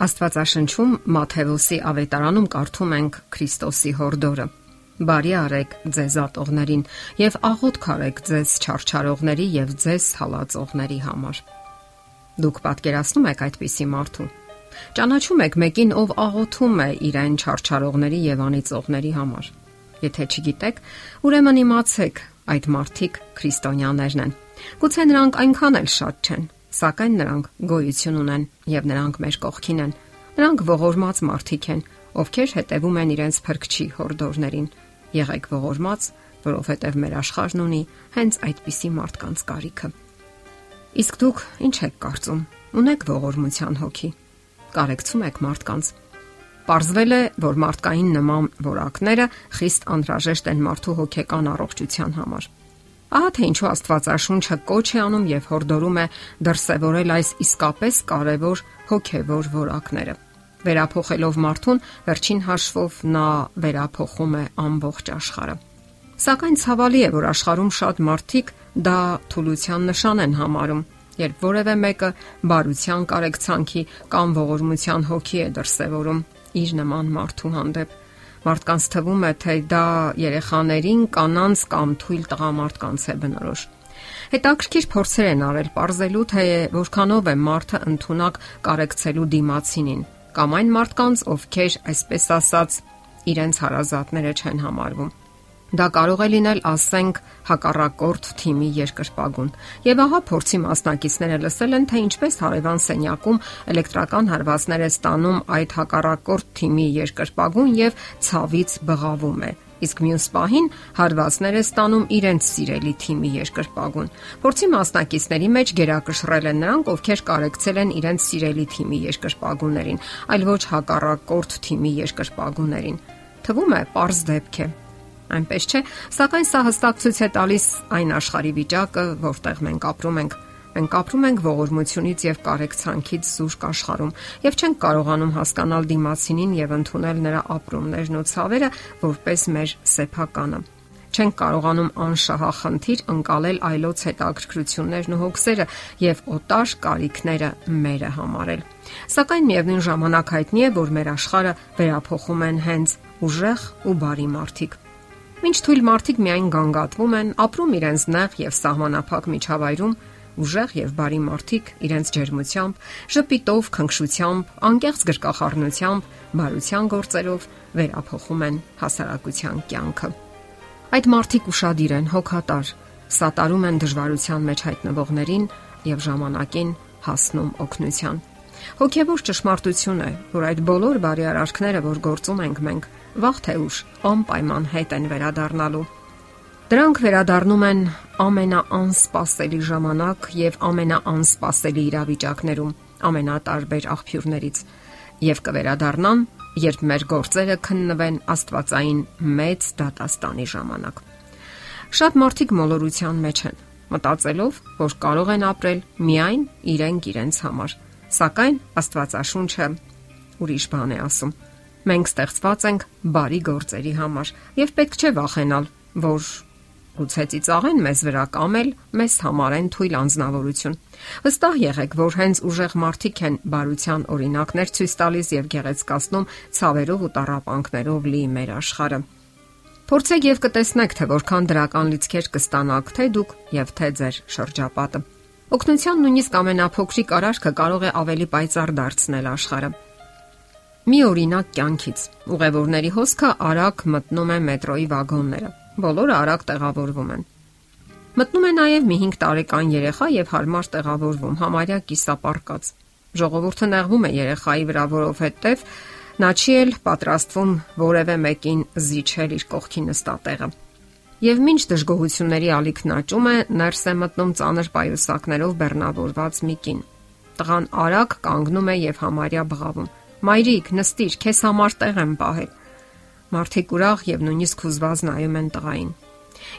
Աստվածաշնչում Մատթեոսի ավետարանում կարդում ենք Քրիստոսի հորդորը. Բարի արեք ձեզ ատողներին եւ աղոթք արեք ձեզ չարչարողների եւ ձեզ հալածողների համար։ Դուք պատկերացնում եք այդպիսի մարդու։ Ճանաչում եք մեկին, ով աղոթում է իրեն չարչարողների եւ անիծողների համար։ Եթե չգիտեք, ուրեմն իմացեք, այդ մարդիկ քրիստոնյաներն են։ Գուցե նրանք այնքան էլ շատ չեն, սակայն նրանք գոյություն ունեն եւ նրանք մեր կողքին են։ Նրանք ողորմած մարդիկ են, ովքեր հետևում են իրենց փրկչի հորդորներին։ Եղեք ողորմած, որովհետեւ մեր աշխարհն ունի հենց այդպիսի մարդկանց կարիքը։ Իսկ դուք ինչ եք կարծում։ Ունեք ողորմության հոգի։ Կարեկցում եք մարդկանց։ Պարզվել է, որ մարդկային նման որակները խիստ անհրաժեշտ են մարդու հոգեկան առողջության համար։ Ահա թե ինչու Աստվածաշունչը կոչ է անում եւ հորդորում է դրսեւորել այս իսկապես կարևոր հոգեվոր որակները։ Վերափոխելով մարդուն, վերջին հաշվով նա վերափոխում է ամբողջ աշխարհը։ Սակայն ցավալի է, որ աշխարհում շատ մարդիկ դա թուլության նշան են համարում, երբ որևէ մեկը բարության կարեկցանքի կամ ողորմության հոգի է դրսևորում իր նման մարդու հանդեպ Մարդկանց թվում է, թե դա երեխաներին, կանանց կամ թույլ տղամարդկանց է բնորոշ։ Հետաքրքիր փորձեր են արել ողրզելու, թե որքանով է մարդը ընդունակ կարեկցելու դիմացինին, կամ այն մարդկանց, ովքեր, այսպես ասած, իրենց հարազատները չեն համարվում։ Դա կարող է լինել, ասենք, հակառակորդ թիմի երկրպագուն։ Եվ ահա փորձի մասնակիցները լսել են, թե ինչպես հարևան սենյակում էլեկտրական հարվածներ է ստանում այդ հակառակորդ թիմի երկրպագուն եւ ցավից բղավում է իսկ մյուս պահին հարվածներ է ստանում իրենց սիրելի թիմի երկրպագուն։ Փորձի մասնակիցների մեջ գերակշռել են նրանք, ովքեր կարեկցել են իրենց սիրելի թիմի երկրպագուներին, այլ ոչ հակառակորդ թիմի երկրպագուներին։ Թվում է, པարզ դեպք է այնպես չէ, սակայն սա հստակ ցույց է տալիս այն աշխարհի վիճակը, որտեղ մենք ապրում ենք։ Մենք ապրում ենք ողորմությունից եւ կարեկցանքից զուրկ աշխարհում եւ չենք կարողանում հասկանալ դիմացինին եւ ընդունել նրա ապրումներն ու ցավերը որպես մեր սեփականը չենք կարողանում անշահախնդիր ընկալել այլոց հետաքրքրություններն ու հոգսերը եւ օտար կարիքները մերը համարել։ Սակայն միևնույն ժամանակ հայտնի է, որ մեր աշխարհը վերափոխում են հենց ուժեղ ու բարի մարդիկ։ Մինչ թույլ մարդիկ միայն գանգատվում են, ապրում իրենց նեղ եւ սահմանափակ միջավայրում, ուժեղ եւ բարի մարդիկ իրենց ջերմությամբ, ժպիտով, քնքշությամբ, անկեղծ գրկախառնությամբ, բարության գործերով վերափոխում են հասարակության կյանքը։ Այդ մարդիկ ուրախadir են, հոգատար, սատարում են դժվարության մեջ հայտնվողներին եւ ժամանակին հասնում օգնության։ Հոգևոր ճշմարտություն է, որ այդ բոլոր բարի արարքները, որ գործում ենք մենք, վաղ թե ուշ անպայման հետ են վերադառնալու։ Դրանք վերադառնում են ամենաանսպասելի ժամանակ եւ ամենաանսպասելի իրավիճակներում, ամենատարբեր աղբյուրներից եւ կվերադառնան, երբ մեր գործերը քննվեն Աստվածային մեծ դատաստանի ժամանակ։ Շատ մարդիկ մոլորության մեջ են, մտածելով, որ կարող են ապրել միայն իրենք իրենց համար, սակայն Աստվածաշունչը ուրիշ բան է ասում. Մենք ստեղծված ենք բարի գործերի համար եւ պետք չէ վախենալ, որ գուցե ծիծաղեն մեզ վրա կամ էլ մեզ համարեն թույլ անznավորություն։ Վստահ եղեք, որ հենց ուժեղ մարդիկ են բարության օրինակներ ցույց տալիս եւ գեղեցկացնում ցավերով ու տարապանքներով լի մեր աշխարհը։ Փորձեք եւ կտեսնեք, թե որքան դրական լիցքեր կստանաք թե դուք եւ թե ձեր շրջապատը։ Օգնության նույնիսկ ամենափոքրիկ արարքը կարող է ավելի պայծառ դարձնել աշխարհը։ Մի օրինակ կյանքից։ Ուղևորների հոսքը արագ մտնում է մետրոյի վագոնները։ Բոլորը արագ տեղավորվում են։ Մտնում է նաև մի 5 տարեկան երեխա եւ հարմար տեղավորվում, համարյա կիսապարկած։ Ժողովուրդը նեղվում է երեխայի վրա, որովհետեւ նա չի էլ պատրաստվում որևէ մեկին զիջել իր կողքի նստատեղը։ Եվ ինչ դժգոհությունների ալիքն աճում է, ներս է մտնում ծանր պայուսակներով բեռնավորված մի կին։ Տղան արագ կանգնում է եւ համարյա բղավում Մայրիկ, նստիր, քեզ համար տեղ եմ պահել։ Մարդիկ ուրախ եւ նույնիսկ հուզված նայում են տղային։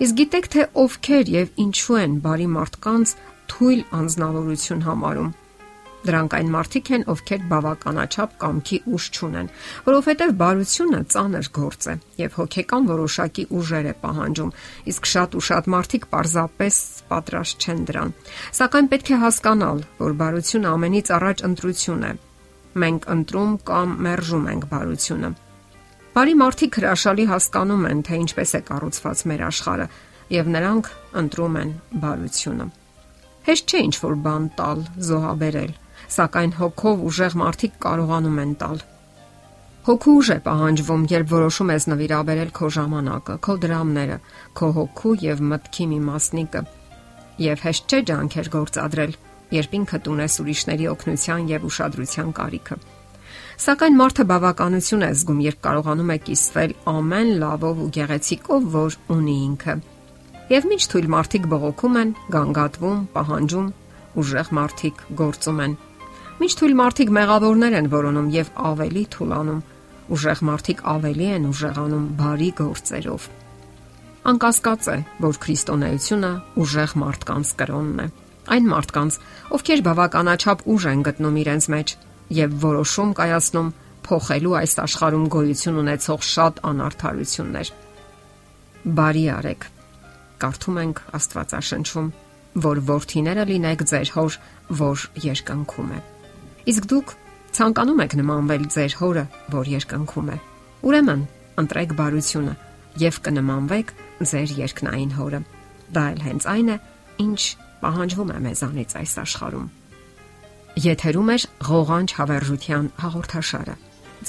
Իսկ գիտեք թե ովքեր եւ ինչու են բարի մարդկանց թույլ անznավորություն համարում։ Դրանք այն մարդիկ են, ովքեր բավականաչափ կամքի ուժ չունեն, որովհետև բարությունը ծանր գործ է եւ հոգեկան որոշակի ուժեր է պահանջում, իսկ շատ ու շատ մարդիկ պարզապես պատրաստ չեն դրան։ Սակայն պետք է հասկանալ, որ բարությունը ամենից առաջ ընտրություն է, մենք ընտրում կամ մերժում ենք բարությունը։ Բարի մարդիկ հրաշալի հասկանում են, թե ինչպես է կառուցված մեր աշխարհը, եւ նրանք ընտրում են բարությունը։ Հեշտ չէ ինչ որ բան տալ, զոհաբերել, սակայն հոգով ուժեղ մարդիկ կարողանում են տալ։ Հոգու ուժ է պահանջվում, երբ որոշում ես նվիրաբերել քո ժամանակը, քո դրամները, քո հոգու եւ մտքի մի մասնիկը։ Եվ հեշտ չէ ջանքեր գործադրել, երբ ինքդ ունես ուրիշների օգնության եւ ուշադրության կարիքը։ Սակայն մարդը բավականություն է զգում, երբ կարողանում է կիսվել ամեն լավով ու գեղեցիկով, որ ունի ինքը։ Եվ ոչ թույլ մարդիկ բողոքում են, գանգատվում, պահանջում, ուժեղ մարդիկ գործում են։ Ոչ թույլ մարդիկ մեղավորներ են որոնում եւ ավելի թուլանում։ Ուժեղ մարդիկ ավելի են ուժեղանում բարի գործերով։ Անկասկած է, որ քրիստոնեությունը ուժեղ մարդկանց կրոնն է։ Այն մարդկանց, ովքեր բավականաչափ ուժ են գտնում իրենց մեջ եւ որոշում կայացնում փոխելու այս աշխարհում գոյություն ունեցող շատ անարթարություններ։ Բարի արեք։ Կարդում ենք Աստվածաշնչում, որ worth-իները լինեք ձեր հոր, որ երկնքում է։ Իսկ դուք ցանկանում եք նմանվել ձեր հորը, որ երկնքում է։ Ուրեմն, ընտրեք բարությունը եւ կնմանվեք ձեր երկնային հորը։ Դա էլ հենց այն է, ինչ պահանջվում է մեզանից այս աշխարհում։ Եթերում է ղողանջ հավերժության հաղորդաշարը։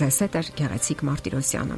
Ձեզ հետ է Գեղեցիկ Մարտիրոսյանը։